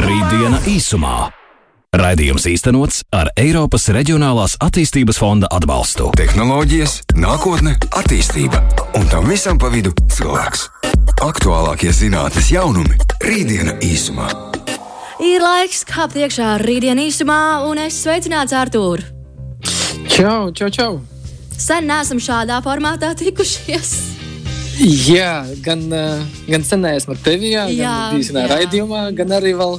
Rītdiena īsumā. Raidījums īstenots ar Eiropas Reģionālās attīstības fonda atbalstu. Tehnoloģijas, nākotne, attīstība un tam visam pa vidu cilvēks. Aktuālākie zinātnīs jaunumi - Rītdiena īsumā. Ir laiks kāpt iekšā rītdienas īsumā, un es sveicināts Artūru. Čau, čau, čau! Sen neesam šādā formātā tikušies. Jā, gan, uh, gan senais ar tevi, jā, Jā, gan jā. raidījumā, gan arī vēl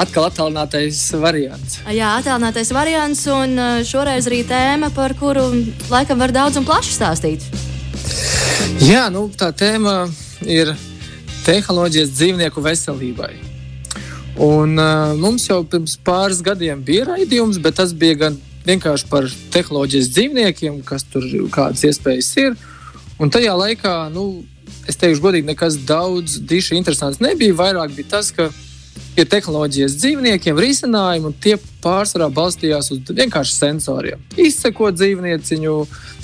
atkal attālinātais variants. Jā, attēlinātais variants, un uh, šoreiz arī tēma, par kuru laikam var daudz un plaši stāstīt. Jā, nu, tā tēma ir tehnoloģijas dzīvnieku veselībai. Un, uh, mums jau pirms pāris gadiem bija raidījums, bet tas bija gan vienkārši par tehnoloģijas dzīvniekiem, kas tur kādas iespējas ir. Un tajā laikā, nu, es teikšu, godīgi, nekas daudz diši interesants nebija. Vairāk bija tas, ka ir tehnoloģijas dzīvniekiem risinājumi, un tie pārsvarā balstījās uz vienkārši sensoriem. Izsekot dzīvnieciņu,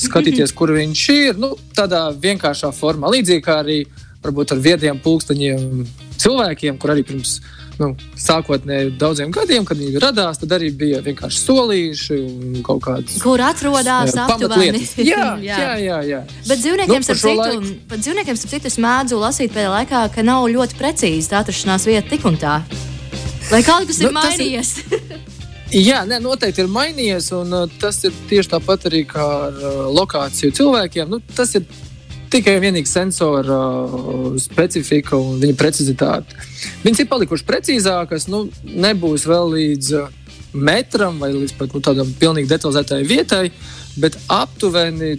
skatīties, kur viņš ir. Nu, tādā vienkāršā formā. Līdzīgi kā arī varbūt ar viediem pulksteņiem cilvēkiem, kur arī pirms nu, sākotnēji daudziem gadiem, kad viņi radās, tad arī bija vienkārši solīši un kaut kādas Kur atrodas jā, aptuveni? pamatlietas. Jā, jā, jā. jā. Bet dzīvniekiem, Nu, šo citu, pat dzīvniekiem, starp citu, es mēdzu lasīt pēdējā laikā, ka nav ļoti precīzi tā atrašanās vieta tik un tā. Vai kaut kas ir Nu, ir- mainījies? Jā, ne, noteikti ir mainījies, un uh, tas ir tieši tāpat arī kā ar uh, lokāciju cilvēkiem. Nu, tas ir tikai vienīgi sensora uh, specifika un viņa precizitāte. Viņas ir palikušas precīzākas, nu, nebūs vēl līdz uh, metram vai līdz pat nu, tādam pilnīgi detalizētai vietai, bet aptuveni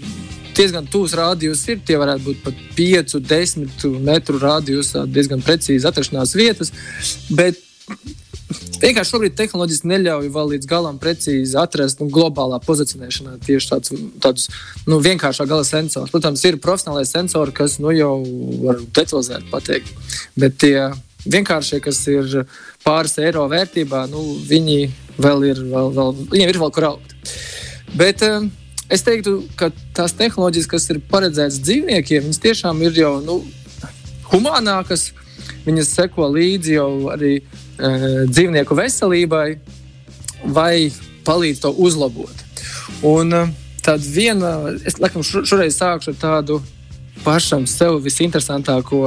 diezgan tūs rādījus ir. Tie varētu būt pat 5, 10 metru rādījusā diezgan precīzi atrašanās vietas. Bet Vienkārši šobrīd tehnoloģijas neļauj vēl līdz galam precīzi atrast nu, globālā pozicionēšanā tieši tāds, tādus nu, vienkāršā gala sensors. Protams, ir profesionālai sensori, kas nu, jau var detalizēt pateikt. Bet tie vienkāršie, kas ir pāris eiro vērtībā, nu, viņi vēl ir, vēl, vēl, viņiem ir vēl kur augt. Bet um, es teiktu, ka tās tehnoloģijas, kas ir paredzētas dzīvniekiem, viņas tiešām ir jau nu, humānākas. Viņas seko līdzi jau arī dzīvnieku veselībai, vai palīdz to uzlabot. Un uh, tad viena, es laikam šo- šoreiz sākšu ar tādu pašam sev visinteresantāko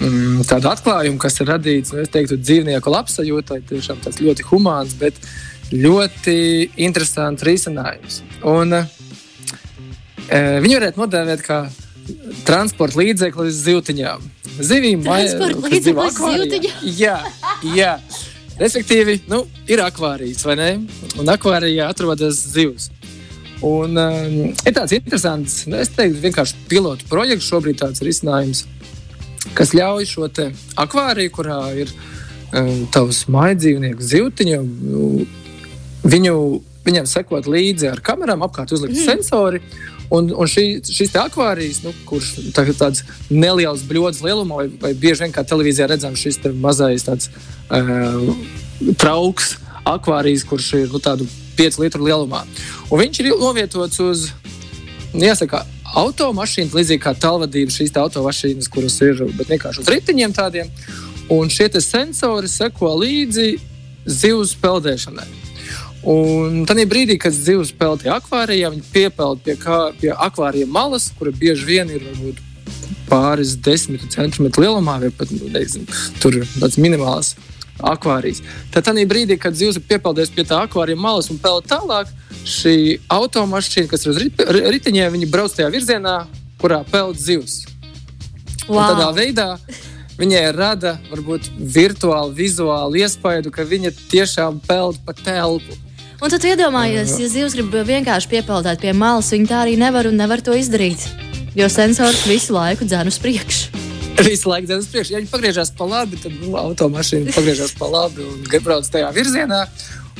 mm, atklājumu, kas ir radīts, nu, teiktu, dzīvnieku labsajūtai. Tiešām tas ļoti humāns, bet ļoti interesants risinājums. Un, uh, viņu varētu nodēvēt kā transporta līdzekli uz zivtiņām. Zivīm Transporta līdzeklis zivtiņām? Jā, jā. Respektīvi, nu, ir akvārijas, vai ne? Un akvārijā atrodas zivs. Un, um, ir tāds interesants, nu, es teiktu, vienkārši pilotu projekts. Šobrīd tāds risinājums, kas ļauj šo te akvāriju, kurā ir um, tavs maidzīvnieku zivtiņu, nu, viņu, viņam sekot līdzi ar kamerām, apkārt uzlikt mm. sensori. Un, un šī, šis akvārijas, nu, kurš tā, tāds neliels bļods lielumā, vai, vai bieži vien kā televīzijā redzams, šis mazais tāds, uh, trauks akvārijas, kurš ir nu, tādu 5 litru lielumā. Un viņš ir novietots uz, nu, jāsaka, automašīnas, līdzīgi kā tālvadības šīs te automašīnas, kuras ir vienkārši uz riteņiem tādiem. Un šie sensori seko līdzi zivs peldēšanai. Un tad brīdī, kad zivs peld tajā akvārijā, viņi piepeld pie, kā, pie akvārija malas, kura bieži vien ir varbūt, pāris desmit centimetru lielumā, vai pat nu, nezinu, tur tāds minimāls akvārijas. Tad brīdī, kad zivs ir piepeldējis pie tā akvārija malas un peld tālāk, šī automašīna, kas ir uz rit- ri- riteņiem, viņi brauc tajā virzienā, kurā peld zivs. Un tādā veidā viņai rada varbūt virtuāli, vizuāli iespēju, ka viņa tiešām peld pa telpu. Un tad iedomājies, ja zivs grib vienkārši piepeldēt pie malas, viņa tā arī nevar un nevar to izdarīt. Jo sensors visu laiku dzēn uz priekšu. Visu laiku dzēnas priekšā. Ja viņi pagriežās pa labi, tad nu, automašīna pagriežās pa labi un brauc tajā virzienā.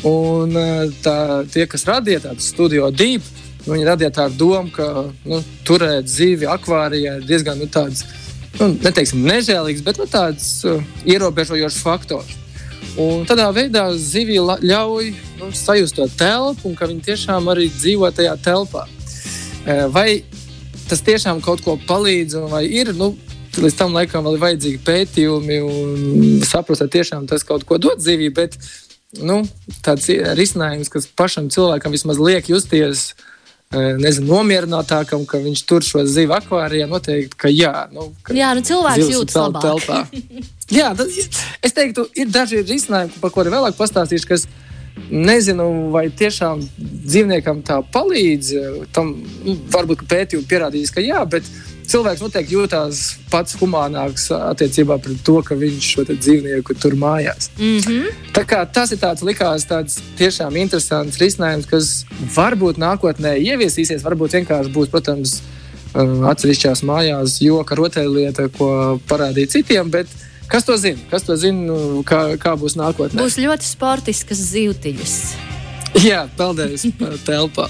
Un eh, tā, tie, kas radīja tādu studio deep, nu, viņi radīja tādu domu, ka nu, turēt zivi akvārijā ir diezgan nu, tāds, nu, neteiksim, nežēlīgs, bet nu, tāds uh, ierobežojošs faktors. Un tādā veidā zivija la- ļauj nu, sajust to telpu, un ka viņi tiešām arī dzīvo tajā telpā. Eh, Vai tas tiešām kaut ko palīdz, vai ir, nu, līdz tam laikam vēl ir vajadzīgi pētījumi un saprast, vai tiešām tas kaut ko dod dzīvībai. Bet nu, tāds risinājums, kas pašam cilvēkam vismaz liek justies. Nezinu, nomierinātākam, ka viņš tur šo zivu akvārijā noteikti, ka jā. Nu, ka jā, nu cilvēks jūtas labāk. Telpā. jā, tad, es teiktu, ir daži risinājumi, par kuriem vēlāk pastāstīšu, kas nezinu, vai tiešām dzīvniekam tā palīdz. Tam nu, varbūt pētījumi pierādījis, ka jā, bet cilvēks noteikti jūtas pats humānāks attiecībā pret to, ka viņš šo dzīvnieku tur mājās. Mm -hmm. Tā kā tas ir tāds likās tāds tiešām interesants risinājums, kas varbūt nākotnē ieviesīsies, varbūt vienkārši būs, protams, atsevišķās mājās joka rotaļlieta, ko parādīt citiem. Bet, Kas to zina? Kas to zina, nu, kā, kā būs nākotnē? Būs ļoti sportiskas zīltiņas. Jā, peldēs telpā.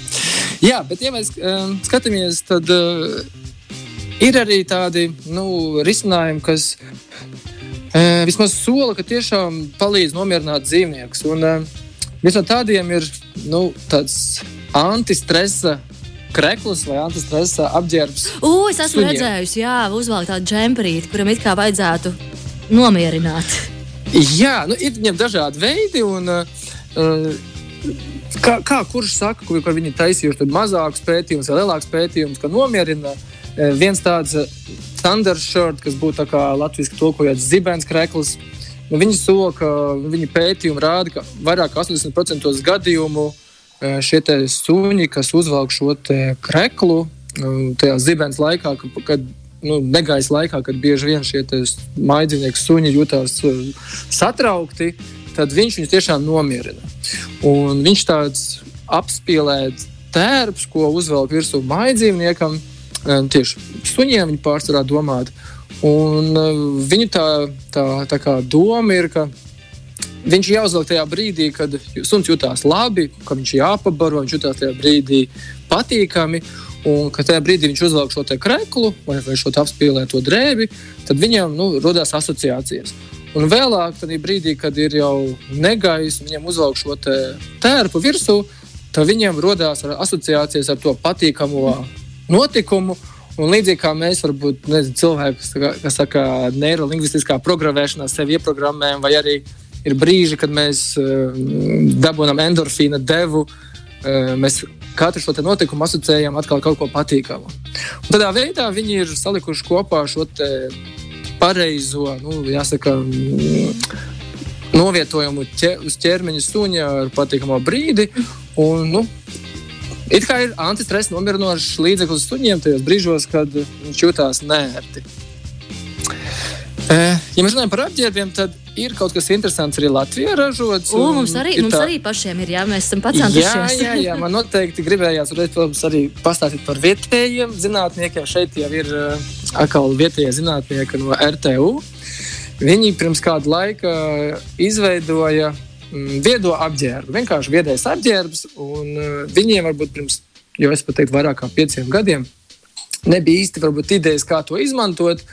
Jā, bet, ja mēs um, skatāmies, tad uh, Ir arī tādi nu, risinājumi, kas e, vismaz sola, ka tiešām palīdz nomierināt dzīvniekus. Un, e, viens no tādiem ir nu, tāds antistresa krekls vai antistresa apģērbs. Ugh, es esmu suņiem. redzējusi, jā, uzvelk tādu džemperīti, kuram it kā vajadzētu nomierināt. Jā, nu, ir viņam dažādi veidi. Un, uh, kā, kā kurš saka, ka, viņi taisījuši mazākus pētījumus vai lielākus pētījumus, ka nomierina uh, viens tāds standarts shirt, kas būtu latviešu tulkojot zibens krekls. Nu, viņi sola, ka viņa pētījumi rāda, ka vairāk kā 80% gadījumu šie suņi, kas uzvelk šo kreklu, tajā zibens laikā, kad nu, negaisa laikā, kad bieži vien šie maidzīvnieki suņi jūtas satraukti, tad viņš viņus tiešām nomierina. Un viņš tāds apspīlēts tērps, ko uzvelk virsū maidzīvniekam, tieši suņiem viņi pārsvarā domāti. Un viņu tā, tā, tā kā doma ir, ka viņš ir jāuzvelk tajā brīdī, kad suns jutās labi, ka viņš ir jāpabaro, viņš jutās tajā brīdī patīkami. Un kad tajā brīdī viņš uzvelk šo kreklu vai, vai šo apspīlēto drēbi, tad viņam nu, radās asociācijas. Un vēlāk, tad brīdī, kad ir jau negaisa, viņam uzvelk šo tērpu virsū, tad viņam radās asociācijas ar to patīkamo notikumu. Un līdzīgi kā mēs, varbūt, nezinu, cilvēks, kas saka, neirolingvistiskā programmēšanā sevi ieprogrammējam, vai arī ir brīži, kad mēs uh, dabūjam endorfīna devu, uh, mēs katru šo notikumu asociējam atkal kaut ko patīkamu. Un tādā veidā viņi ir salikuši kopā šo pareizo, nu, jāsaka, novietojumu ķer, uz ķermeņa suņa ar patīkamu brīdi. Un, nu, It kā ir antistresa nomierinošs līdzeklis suņiem tajos brīžos, kad viņš jūtas nērti. E, ja mēs runājam par apģērbiem, tad ir kaut kas interesants arī Latvijā ražots. U, mums arī, mums tā... arī pašiem ir, jā, mēs esam pacentušies. Jā, jā, jā, man noteikti gribējās reiz, protams, arī pastāstīt par vietējiem zinātniekiem. Šeit jau ir uh, atkal vietējie zinātnieki no RTU. Viņi pirms kāda laika izveidoja Mm, viedo apģērbu. Vienkārši viedais apģērbs, un uh, viņiem varbūt pirms, jau es pat teiktu, vairāk kā pieciem gadiem nebija īsti varbūt, idejas, kā to izmantot.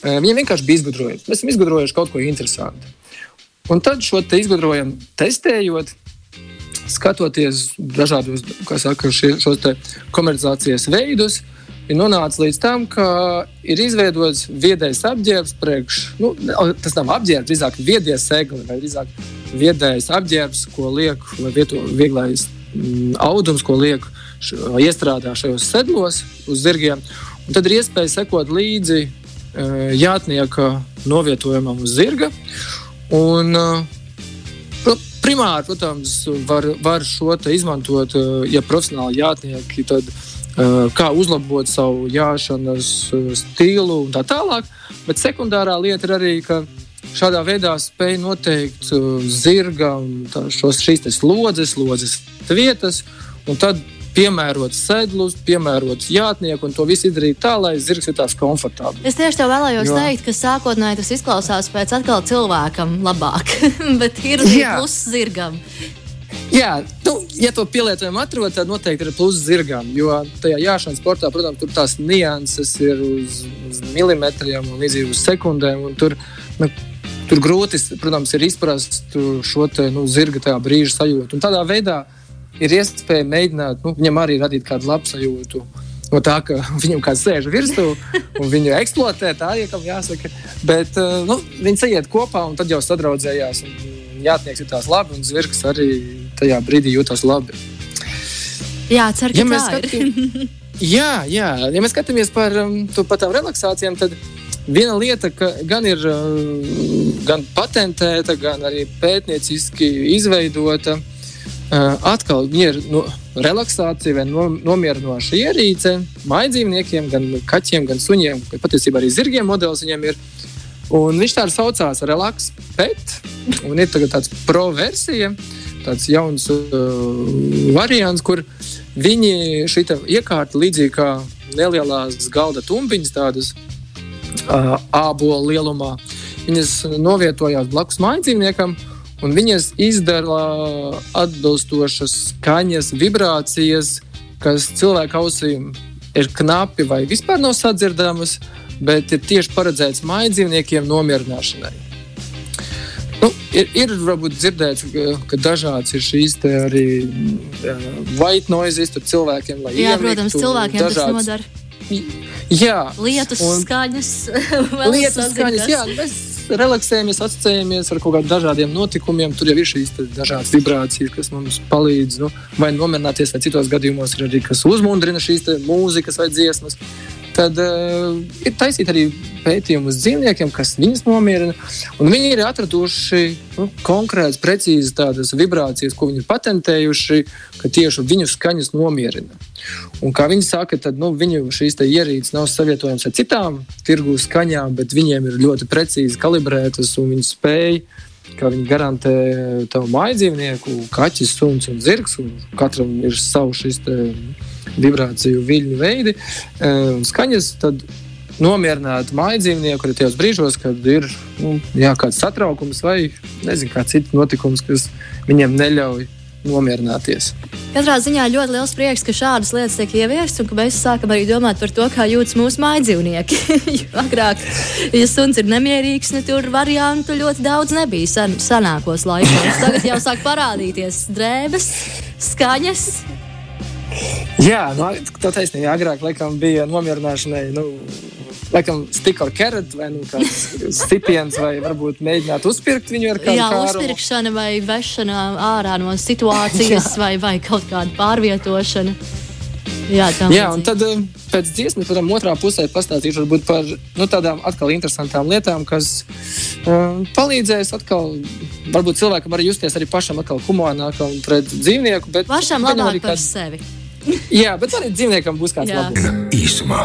Uh, viņiem vienkārši bija izgudrojumi. Mēs esam izgudrojuši kaut ko interesantu. Un tad šo te izgudrojumu testējot, skatoties dažādos saka, šie, šos komercializācijas veidus, ir nonācis līdz tam, ka ir izveidots viedais apģērbs, priekš, nu, tas nav apģērbs, drīzāk viedais segli vai drīzāk viedais apģērbs, ko liek, vai vieto, vieglais mm, audums, ko liek š, iestrādā šajos sedlos uz zirgiem. Un tad ir iespēja sekot līdzi uh, jātnieka novietojumam uz zirga. Un, uh, primāri, protams, var, var šo izmantot, uh, ja profesionāli jātnieki. Tad, uh, kā uzlabot savu jāšanas stilu un tā tālāk. Bet sekundārā lieta ir arī, ka Šādā veidā spēja noteikt zirgam šos, šīs slodzes, slodzes vietas, un tad piemērot sedlus, piemērot jātnieku un to visu izdarīt tā, lai zirgs jutās komfortabli. Es tieši tev vēlējos jo. teikt, ka sākotnēji tas izklausās pēc atkal cilvēkam labāk, bet ir arī pluss zirgam. Jā, nu, ja to pielietojumu atrod, tad noteikti ir pluss zirgam. Jo tajā jāšanas sportā, protams, tur tās nianses ir uz, uz milimetriem un līdzīgi uz sekundēm. Tur, nu, tur grūti, protams, ir izprast šo te, nu, zirga brīža sajūtu. Un tādā veidā ir iespēja mēģināt nu, viņam arī radīt kādu labu sajūtu. no tā, ka viņam kāds sēž virsū un viņu eksploatē. Tā iekam jāsaka. Bet uh, nu, viņi sajiet kopā un tad jau sadraudzējās. Jātnieks jutās labi un zvirgs arī tajā brīdī jutās labi. Jā, ceru, ka Ja tā ir. skatām- Jā, jā, ja mēs skatāmies par, um, to- par tām relaksācijām, tad viena lieta, ka gan ir um, gan patentēta, gan arī pētnieciski izveidota, uh, atkal ir no, relaksācija vai no, nomierinoša ierīce maidzīvniekiem, gan kaķiem, gan suņiem, gan patiesībā arī zirgiem modelis viņiem ir. Un viņš tā saucās Relax Pet, un ir tagad tāds pro versija, tāds jauns uh, variants, kur viņi šī iekārta līdzīgi kā nelielās galda tumpiņas, tādas uh, ābola lielumā, viņas novietojās blakus mājdzīvniekam, un viņas izdara atbilstošas skaņas, vibrācijas, kas cilvēka ausīm ir knapi vai vispār nav sadzirdamas, bet ir tieši paredzēts mājdzīvniekiem nomierināšanai. Nu, ir, ir varbūt dzirdēts, ka, ka dažādas ir šīs arī white noises cilvēkiem, Jā, iemigtu, protams, cilvēkiem tas dažādas- nodara. Jā, Lietus un- skaņas. sazina, skaņas, jā, mēs relaksējamies, asociējamies ar kaut kādiem dažādiem notikumiem. Tur jau ir šīs dažādas vibrācijas, kas mums palīdz nu, vai nomierināties, vai citos gadījumos ir arī kas uzmundrina šīs mūzikas vai dziesmas. Tad uh, ir taisīti arī pētījumi uz dzīvniekiem, kas viņus nomierina. Viņi ir atraduši nu, konkrētas, precīzas tādas vibrācijas, ko viņi ir patentējuši, ka tieši viņu skaņas nomierina. Un kā viņi saka, tad nu, viņu šīs ierīces nav savietojamas ar citām tirgu skaņām, bet viņiem ir ļoti precīzi kalibrētas un viņi spēj. Kā viņi garantē tavu mājdzīvnieku, kaķis, suns un zirgs. Un katram ir savs šis vibrāciju viļņu veidi, e, un skaņas. Tad nomierināt mājdzīvnieku arī tajos brīžos, kad ir nu, jā, kāds satraukums vai nezinu, kāds cits notikums, kas viņiem neļauj nomierināties. Katrā ziņā ļoti liels prieks, ka šādas lietas tiek ieviestas un ka mēs sākam arī domāt par to, kā jūtas mūsu mājdzīvnieki. Jo Agrāk, ja suns ir nemierīgs, nu, tur variantu ļoti daudz nebija sen, senākos laikos. Tagad jau sāk parādīties drēbes, skaņas. Jā, nu, tā taisnība. Agrāk laikam, bija nomierināšanai. Nu, Laikam, stika ar keratu, vai nu, stipiens, vai varbūt mēģināt uzpirkt viņu ar kādu Jā, kārumu. uzpirkšana vai vešana ārā no situācijas, vai, vai kaut kāda pārvietošana. Jā, Jā, un tad eh, pēc dziesmas, protams, otrā pusē pastāstīšu par nu, tādām atkal interesantām lietām, kas um, palīdzēs atkal, varbūt cilvēkam arī justies arī pašam atkal humanākam pret dzīvnieku. Bet, Pašam labāk arī par kāds- sevi. Jā, bet arī dzīvniekam būs kāds Jā. labums. Īsumā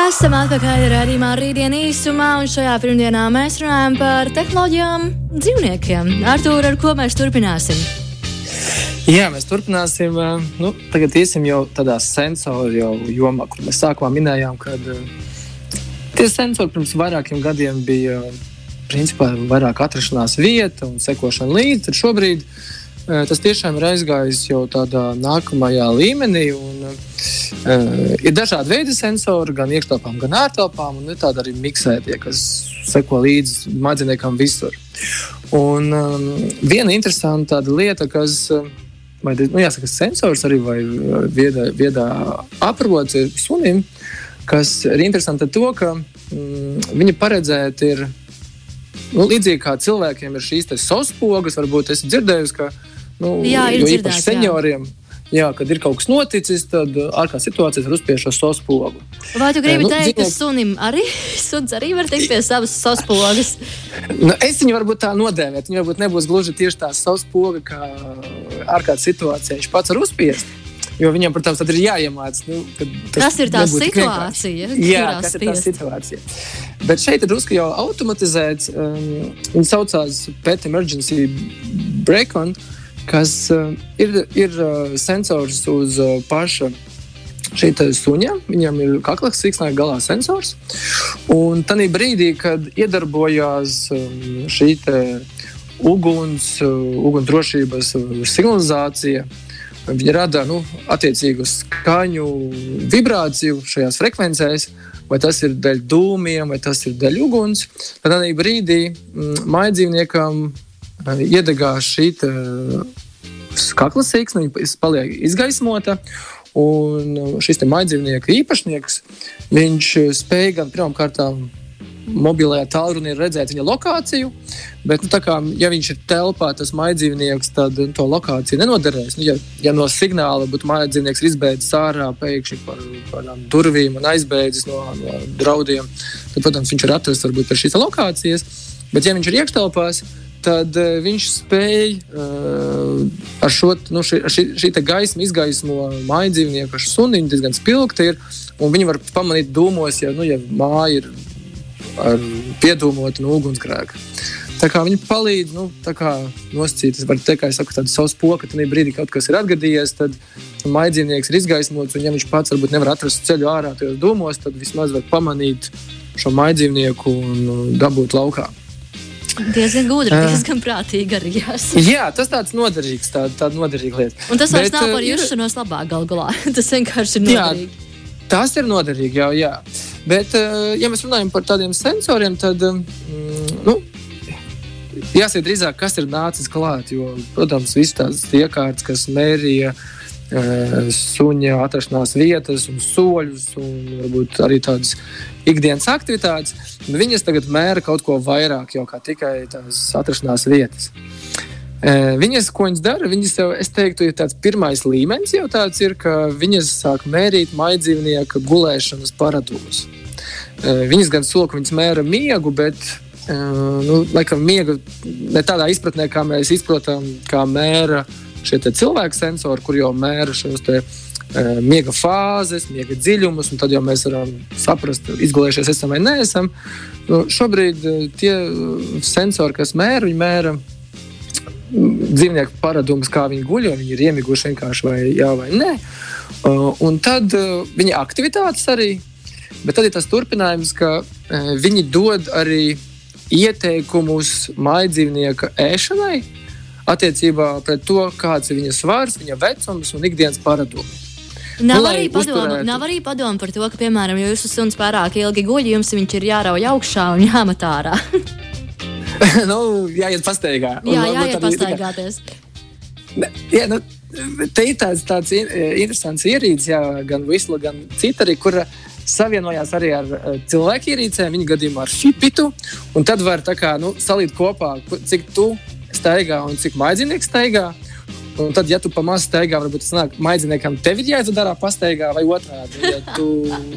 Esam atpakaļ redzējumā rītdienā īsumā, un šajā pirmdienā mēs runājam par tehnoloģijām dzīvniekiem. Artur, ar ko mēs turpināsim? Jā, mēs turpināsim. eh, Nu, tagad iesim jau tādā sensoru jau jomā, kur mēs sākumā minējām, ka tie sensori pirms vairākiem gadiem bija principā vairāk atrašanās vieta un sekošana līdzi. Tad šobrīd eh, tas tiešām ir aizgājis jau tādā nākamajā līmenī. Un, uh, ir dažādi veidi sensori, gan iekštelpām, gan ārtelpām, un ir tādi arī miksētie, kas seko līdzi mājdzīvniekam visur. Un um, viena interesanta lieta, kas vai, nu, jāsaka, sensors arī vai viedā, viedā aprots ir sunim, kas ir interesanti ar to, ka mm, viņi paredzēti ir nu, līdzīgi kā cilvēkiem ir šīs saspogas, varbūt esat dzirdējusi, ka nu, Jā, ir dzirdēts, īpaši jā. senioriem. Jā, kad ir kaut kas noticis, tad ārkārtas situācijas var uzspiež šo saspogu. Vai tu gribi nu, teikt, ka dzīvnieki- sunim arī, suns arī var tikt pie savas saspogas? Nu, es viņu varbūt tā nodēvēju. Viņa varbūt nebūs gluži tieši tā savs poga, kā ārkārtas situācijā viņš pats var uzspiest. Jo viņam, protams, ir jāiemācās. Nu, tas Kas ir tā situācija. Jā, kas ir tā situācija. Bet šeit ir drusku jau automatizēts. Um, viņi saucās Pet Emergency Break-on, kas uh, ir, ir uh, sensors uz uh, paša šī suņa, viņam ir kakls, siksnā galā sensors. Un tajā brīdī, kad iedarbojās šī uguns, ugunsdrošības signalizācija, viņi rada nu, attiecīgu skaņu vibrāciju šajās frekvencēs. Vai tas ir dēļ dūmiem, vai tas ir dēļ uguns. Tad brīdī mm, maidzīvniekam uh, iedegās šī te, kakla siksna, viņa paliek izgaismota. Un šis maģinieku īpašnieks, viņš spēja gan pirmkārt mobilajā tālrunī redzēt viņa lokāciju, bet, nu, kā, ja viņš ir telpā, tas maģinieks, tad nu, to lokāciju nenoderēs. Nu, ja, ja no signāla būtu maģinieks izbēdzis ārā pēkšņi par, par durvīm un aizbēdzis no, no draudiem, tad, protams, viņš ir atrasts varbūt pie šīs lokācijas. Bet, ja viņš ir iekštelpās, tad uh, viņš spēja uh, ar šo nu, šī, šī, gaismu izgaismo māju dzīvnieku, ar suniņu diezgan spilgti ir. Viņi var pamanīt dūmos, ja, nu, ja māja ir piedūmota no ugunsgrēka. Tā kā viņi palīdz nu, nosacīt, es varu teikt, ka saku, tādu savu spoku, tad brīdī kaut kas ir atgadījies, tad maģinieku ir izgaismots, un ja viņš pats varbūt nevar atrast ceļu ārā tajos dūmos, tad vismaz var pamanīt šo maģinieku un dabūt laukā. Diezgan gudri, uh, diezgan prātīgi arī jāsaka. Jā, tas tāds noderīgs, tāda, tāda noderīga lieta. Un tas vairs nav par jušanos labāk gal galā. tas vienkārši ir noderīgi. Jā, tas ir noderīgi, jau, jā. Bet, ja mēs runājam par tādiem sensoriem, tad, mm, nu, jāsaka drīzāk, kas ir nācis klāt. Jo, protams, visas tās iekārtas, kas mērīja suņa atrašanās vietas un soļus, un varbūt arī tādas ikdienas aktivitātes, viņas tagad mēra kaut ko vairāk jau tikai tās atrašanās vietas. Viņas, ko viņas dara, viņas jau, es teiktu, ir tāds pirmais līmenis, jau tāds ir, ka viņas sāk mērīt maidzīvnieka gulēšanas paradumus. Viņas gan sola, ka viņas mēra miegu, bet nu, laikam miega ne tādā izpratnē, kā mēs izprotam, kā mēra šie cilvēku sensori, kur jau mēra šos te, uh, miega fāzes, miega dziļumus, un tad jau mēs varam saprast, izgulējušies esam vai neesam. Nu, šobrīd tie sensori, kas mēra, viņi mēra dzīvnieku paradumus, kā viņi guļ, vai viņi ir iemiguši vienkārši vai jā vai nē. Un tad viņa aktivitātes arī. Bet tad ir tas turpinājums, ka viņi dod arī ieteikumus mājdzīvnieka ēšanai, attiecībā pret to, kāds ir viņa svars, viņa vecums un ikdienas paradumi. Nav, arī padoma, nav arī padoma par to, ka, piemēram, ja jūsu suns pārāk ilgi guļ, jums viņš ir jārauj augšā un jāmet ārā. nu, jāiet pastaigā. Jā, jāiet pastaigāties. Ne, jā, nu, te ir tāds, tāds interesants ierīcis, gan Visla, gan cita arī, kura savienojās arī ar cilvēku ierīcēm, viņa gadījumā ar Fipitu. Un tad var kā, nu, salīt kopā, cik tu staigā un cik maidzinieks staigā. Un tad, ja tu pa mazu staigā, varbūt tas nāk maidziniekam, tev ir jāizdara pastaigā vai otrādi. Ja tu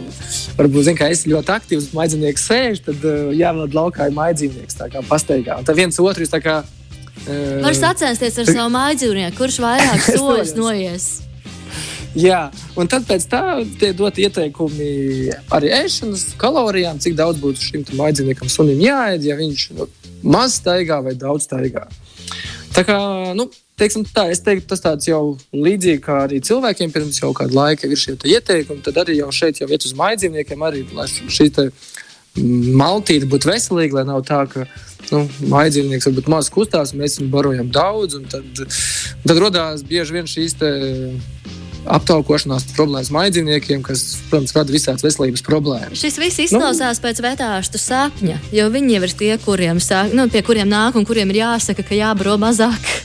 varbūt zini, ka esi ļoti aktīvs, bet maidzinieks sēž, tad uh, jāvada laukā ir maidzinieks tā kā pastaigā. Un tad viens otru tā kā. Uh, Var sacensties ar savu mājdzīvnieku, kurš vairāk soļus noies. Jā, un tad pēc tam tiek dot ieteikumi arī ēšanas kalorijām, cik daudz būtu šim maidziniekam sunim jāēd, ja viņš nu, maz staigā vai daudz staigā. Tā kā, nu, teiksim, tā, es teiktu, tas tāds jau līdzīgi kā arī cilvēkiem pirms jau kāda laika ir šie ieteikumi. Tad arī jau šeit jau iet uz maidzīvniekiem, arī lai šī maltīte būtu veselīga, lai nav tā, ka nu, maidzīvnieks varbūt maz kustās, mēs viņu barojam daudz. Tad, tad radās bieži vien šīs aptaukošanās problēmas maidzīvniekiem, kas, protams, rada visādas veselības problēmas. Šis viss izklausās nu, pēc vetāšu sapņa, jo viņi jau ir tie, kuriem, sāk, nu, pie kuriem nāk un kuriem ir jāsaka, ka jābaro mazāk.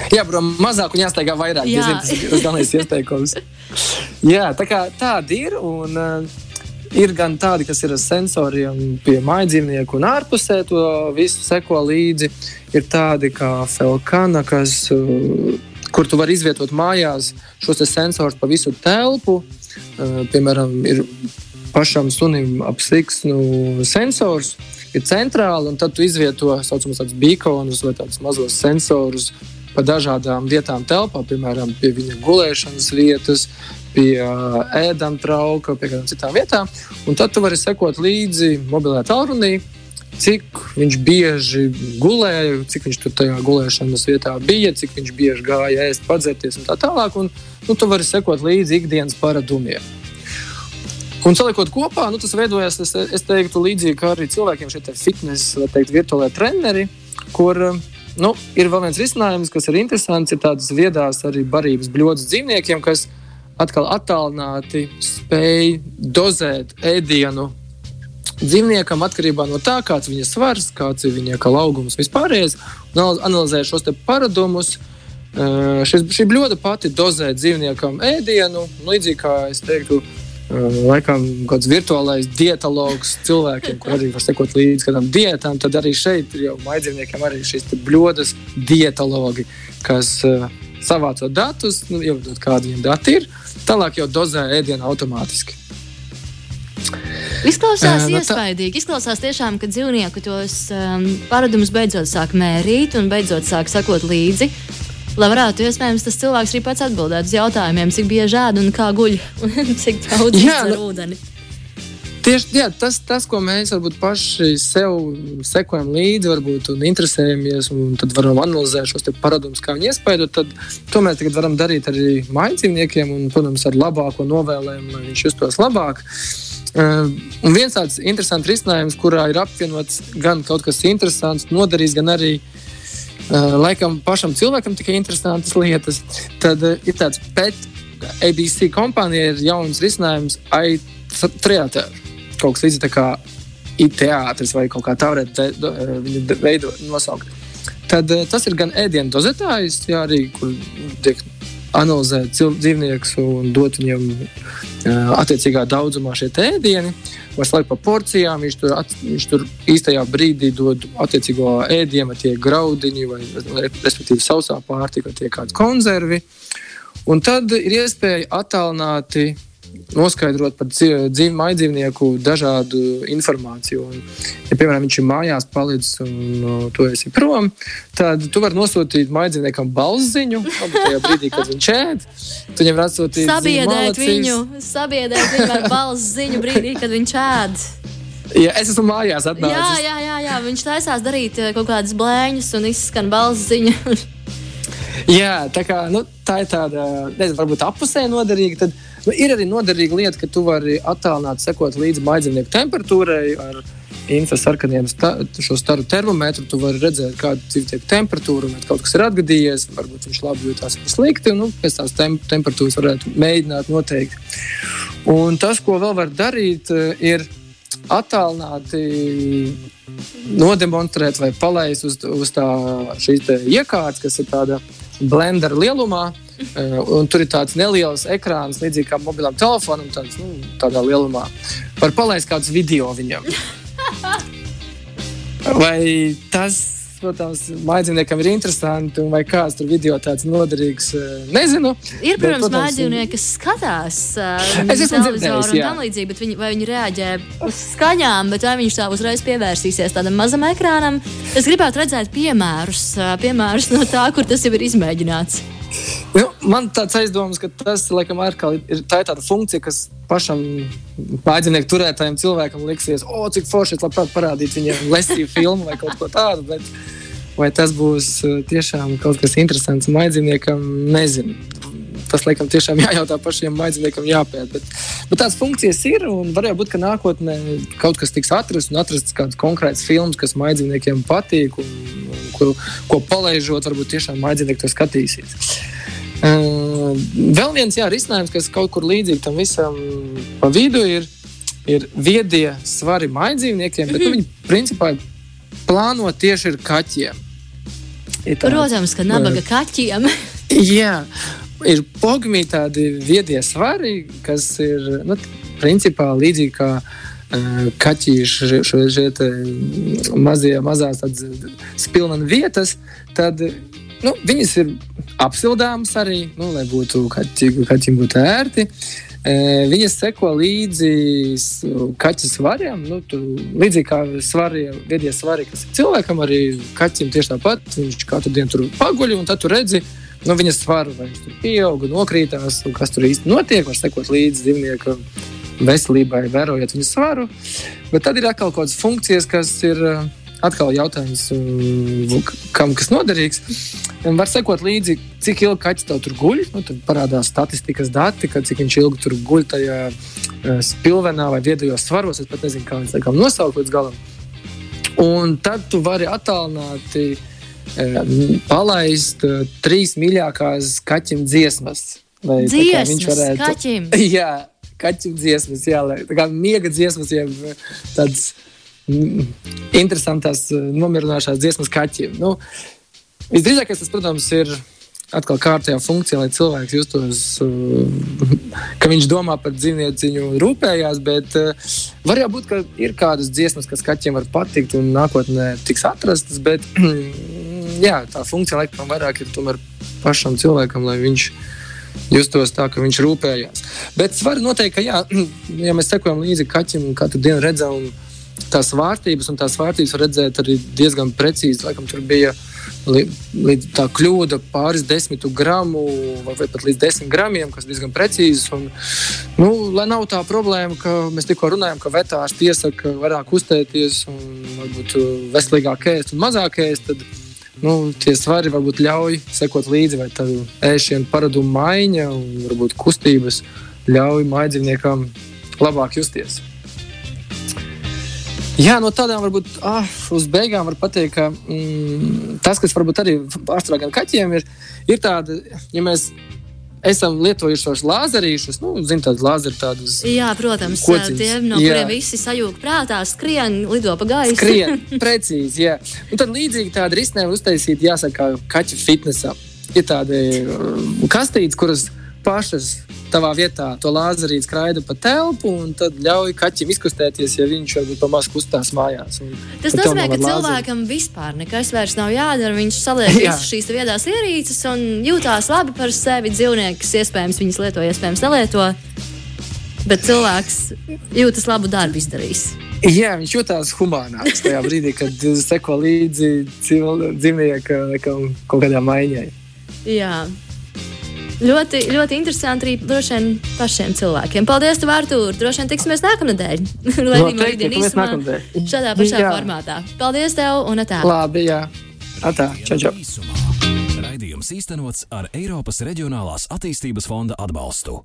Jābaro mazāk un jāsteigā vairāk. Jā. Tas ir galvenais ieteikums. Jā, tā kā tāda ir. Un, uh, Ir gan tādi, kas ir ar sensoriem pie mājdzīvnieku un ārpusē to visu seko līdzi. Ir tādi kā Falkana, kas uh, kur tu vari izvietot mājās šos sensorus pa visu telpu. Uh, piemēram, ir pašam sunim apsiksnu sensors, ir centrāli, un tad tu izvieto tā saucamus beakonus vai tādus mazus sensorus pa dažādām vietām telpā, piemēram, pie viņa gulēšanas vietas, pie uh, ēdama trauka, pie kādām citām vietām. Un tad tu vari sekot līdzi mobilajā tālrunī cik viņš bieži gulēja, cik viņš tur tajā gulēšanas vietā bija, cik viņš bieži gāja ēst, padzerties un tā tālāk. Un, nu, tu vari sekot līdzi ikdienas paradumiem. Un saliekot kopā, nu, tas veidojas, es, es teiktu, līdzīgi kā arī cilvēkiem šie fitnes, vai teikt, virtuālai treneri, kur nu, ir vēl viens risinājums, kas ir interesants, ir tādas viedās arī barības bļodas dzīvniekiem, kas atkal attālināti spēj dozēt ēdienu dzīvniekam atkarībā no tā, kāds ir viņa svars, kāds ir viņa augums vispārējais, un analizē šos paradumus. Šis, šī bluda pati dozē dzīvniekam ēdienu, līdzīgi kā es teiktu, laikam kāds virtuālais dietologs cilvēkiem, kur arī var sekot līdzi kādām diētām, tad arī šeit ir jau maidzīvniekiem arī šīs bludas dietologi, kas uh, savācot datus, nu, ievadot kādi viņiem dati ir, tālāk jau dozē ēdienu automātiski. Izklausās uh, iespaidīgi. Tā... Izklausās tiešām, ka dzīvnieku tos um, paradumus beidzot sāk mērīt un beidzot sāk sakot līdzi. Lai varētu, iespējams, tas cilvēks arī pats atbildēt uz jautājumiem, cik bieži ēd un kā guļ un cik daudz ar nu, ūdeni. Tieši jā, tas, tas, ko mēs varbūt paši sev sekojam līdzi, varbūt un interesējamies, un tad varam analizēt šos paradumus, kā viņi iespaidot, tad to mēs tagad varam darīt arī mājdzīvniekiem, un, protams, ar labāko novēlējumu, lai viņš justos labāk. Uh, un viens tāds interesants risinājums, kurā ir apvienots gan kaut kas interesants, noderīgs, gan arī uh, laikam pašam cilvēkam tikai interesantas lietas, tad uh, ir tāds pēc ABC kompānija ir jauns risinājums iTheater. Kaut kas līdzīgs kā iTeātris vai kaut kā tā varētu viņu veidot, nosaukt. Tad tas ir gan ēdienu dozētājs, arī kur tiek analizēt dzīvniekus un dot viņam uh, attiecīgā daudzumā šie ēdieni. Vai slēgt pa porcijām, viņš tur, at, viņš tur īstajā brīdī dod attiecīgo ēdienu, tie graudiņi, vai respektīvi sausā pārtika, tie kādi konservi. Un tad ir iespēja attālināti noskaidrot par dzīvu maidzīvnieku dažādu informāciju. Un, ja, piemēram, viņš ir mājās palicis un no, tu esi prom, tad tu vari nosūtīt maidzīvniekam balziņu. Tajā brīdī, kad viņš ēd, tu viņam var atsūtīt sabiedēt viņu, sabiedēt viņu ar balziņu brīdī, kad viņš ēd. Ja es esmu mājās, atnācis. Jā, jā, jā, jā, viņš taisās darīt eh, kaut kādas blēņas un izskan balziņa. jā, tā, kā, nu, tā ir tāda, nezinu, varbūt apusē noderīga. Tad, Nu, ir arī noderīga lieta, ka tu vari attālināt, sekot līdzi maidzīvnieku temperatūrai. Ar infrasarkaniem sta, staru termometru tu vari redzēt, kāda ir temperatūra. Un, kaut kas ir atgadījies, varbūt viņš labi vai slikti. Nu, pēc tās tem temperatūras varētu mēģināt noteikt. Un tas, ko vēl var darīt, ir attālināti nodemonstrēt vai palaist uz, uz tā, šīs iekārtas, kas ir tāda blendera lielumā. Uh, tur ir tāds neliels ekrāns, līdzīgi kā mobilam telefonam, tāds, nu, tādā lielumā. Var palaist kādus video viņam. Vai tas, protams, mājdzīvniekam ir interesanti, vai kāds tur video tāds noderīgs, eh, nezinu. Ir, bet, protams, mājdzīvnieki, kas skatās uh, televizoru un tam līdzīgi, bet viņi, vai viņi reaģē uz skaņām, bet vai viņš tā uzreiz pievērsīsies tādam mazam ekrānam. Es gribētu redzēt piemērus, piemērus no tā, kur tas jau ir izmēģināts. Nu, man tāds aizdoms, ka tas laikam, ir tā ir tāda funkcija, kas pašam mājdzīvnieku turētājam cilvēkam liksies, o, cik forši es labprāt parādītu viņam lesīju filmu vai kaut ko tādu. Bet vai tas būs uh, tiešām kaut kas interesants mājdzīvniekam, nezinu. Tas, laikam, tiešām jājautā pašiem mājdzīvniekiem, jāpēta. Bet, bet tādas funkcijas ir, un varētu būt, ka nākotnē kaut kas tiks atrasts un atrasts kāds konkrēts filmas, kas mājdzīvniekiem patīk, un, un ko, ko palaižot, varbūt tiešām mājdzīvnieki to skatīsies. Uh, vēl viens jā, risinājums, kas kaut kur līdzīgi tam visam pa vidu ir, ir viedie svari maidzīvniekiem, bet nu, viņi principā plāno tieši ar kaķiem. Protams, ka nabaga kaķiem. jā, ir pogmi tādi viedie svari, kas ir nu, principā līdzīgi kā uh, kaķīši, šie mazie, mazās spilvena vietas. Tad Nu, viņas ir apsildāmas arī, nu, lai būtu kaķim būtu ērti. E, viņas seko līdzi kaķa svariem. Nu, tur, līdzīgi kā svarie, viedie svari, kas ir cilvēkam, arī kaķim tieši tāpat. Viņš katru dienu tur paguļ, un tad tu redzi nu, viņa svaru, vai viņš tur pieaug, nokrītās, un kas tur īsti notiek. Var sekot līdzi dzīvnieku veselībai, vērojot viņa svaru. Bet tad ir atkal kaut kādas funkcijas, kas ir atkal jautājums, um, kam kas noderīgs. Var sekot līdzi, cik ilgi kaķis tev tur guļ. Nu, tad parādās statistikas dati, kad, cik viņš ilgi tur guļ tajā uh, spilvenā vai viedajos svaros. Es pat nezinu, kā laikam nosaukt līdz galam. Un tad tu vari attālināti palaist uh, trīs mīļākās kaķim dziesmas. Lai, dziesmas viņš varētu. Kaķim. Jā, kaķim dziesmas, jā, lai, tā kā miega dziesmas, jeb tādas interesantās, eh, nomierinošās dziesmas kaķiem. Nu, visdrīzākais tas, protams, ir atkal kārtējā funkcijā, lai cilvēks justos, ka viņš domā par dzīvnieciņu, rūpējās. Bet var jau būt, ka ir kādas dziesmas, kas kaķiem var patikt un nākotnē tiks atrastas. Bet jā, tā funkcija laikam vairāk ir tomēr pašam cilvēkam, lai viņš justos tā, ka viņš rūpējās. Bet svarīgi noteikti, ka, jā, ja mēs sekojam līdzi kaķim, katru dienu redzam tās vārtības, un tās vārtības var redzēt arī diezgan precīzi. Laikam tur bija līdz tā kļūda pāris desmitu gramu vai, vai pat līdz desmit gramiem, kas diezgan precīzs. Un, nu, lai nav tā problēma, ka mēs tikko runājam, ka vetārs iesaka vairāk uztēties un varbūt veselīgāk ēst un mazāk ēst. Tad, nu, tie svari varbūt ļauj sekot līdzi, vai tā ēšana paradumu maiņa un varbūt kustības ļauj mājdzīvniekam labāk justies. Jā, no tādām varbūt ah, uz beigām var pateikt, ka mm, tas, kas varbūt arī pārsvarā gan kaķiem ir, ir tāda, ja mēs esam lietojuši šos lāzerīšus, nu, zinām, tādas lāzeri tādus. Jā, protams, kociņus. tiem, no jā. kuriem visi sajūta prātā, skrien, lido pa gaisu. Skrien, precīzi, jā. Un tad līdzīgi tāda risinājuma uztaisīt, jāsaka, kaķu fitnesā. Ir tādi uh, kastītes, kuras pašas tavā vietā to lāzerīti skraida pa telpu un tad ļauj kaķim izkustēties, ja viņš varbūt pamaz kustās mājās. Tas nozīmē, ka cilvēkam vispār nekas vairs nav jādara. Viņš saliek visas šīs viedās ierīces un jūtās labi par sevi. Dzīvnieks iespējams viņas lieto, iespējams nelieto. Bet cilvēks jūtas labu darbu izdarījis. Jā, viņš jutās humānāks tajā brīdī, kad seko līdzi dzīvnieka kaut kādai maiņai. Jā, Ļoti, ļoti interesanti arī droši vien pašiem cilvēkiem. Paldies, tev, Artur! Droši vien tiksimies nākamnedēļ. Lai arī rītdien īsumā šādā pašā jā. formātā. Paldies tev un atā! Labi, jā. Atā, čau, čau. Raidījums īstenots ar Eiropas Reģionālās attīstības fonda atbalstu.